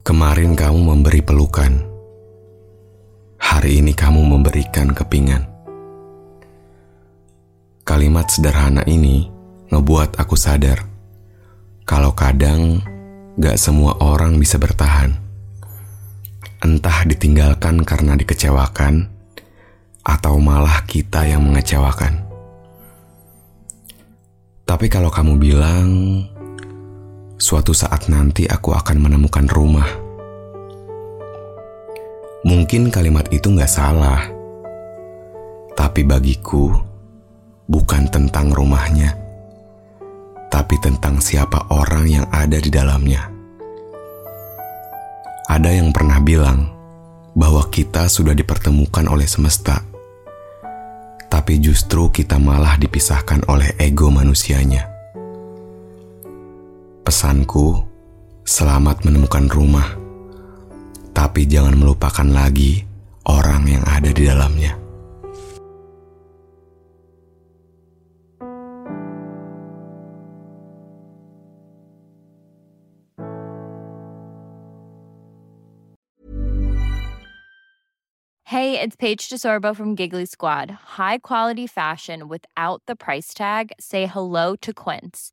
Kemarin kamu memberi pelukan. Hari ini kamu memberikan kepingan. Kalimat sederhana ini ngebuat aku sadar kalau kadang gak semua orang bisa bertahan. Entah ditinggalkan karena dikecewakan, atau malah kita yang mengecewakan. Tapi kalau kamu bilang suatu saat nanti aku akan menemukan rumah. Mungkin kalimat itu nggak salah, tapi bagiku bukan tentang rumahnya, tapi tentang siapa orang yang ada di dalamnya. Ada yang pernah bilang bahwa kita sudah dipertemukan oleh semesta, tapi justru kita malah dipisahkan oleh ego manusianya. Pesanku, selamat menemukan rumah, tapi jangan melupakan lagi orang yang ada di dalamnya. Hey, it's Paige DeSorbo from Giggly Squad. High quality fashion without the price tag. Say hello to Quince.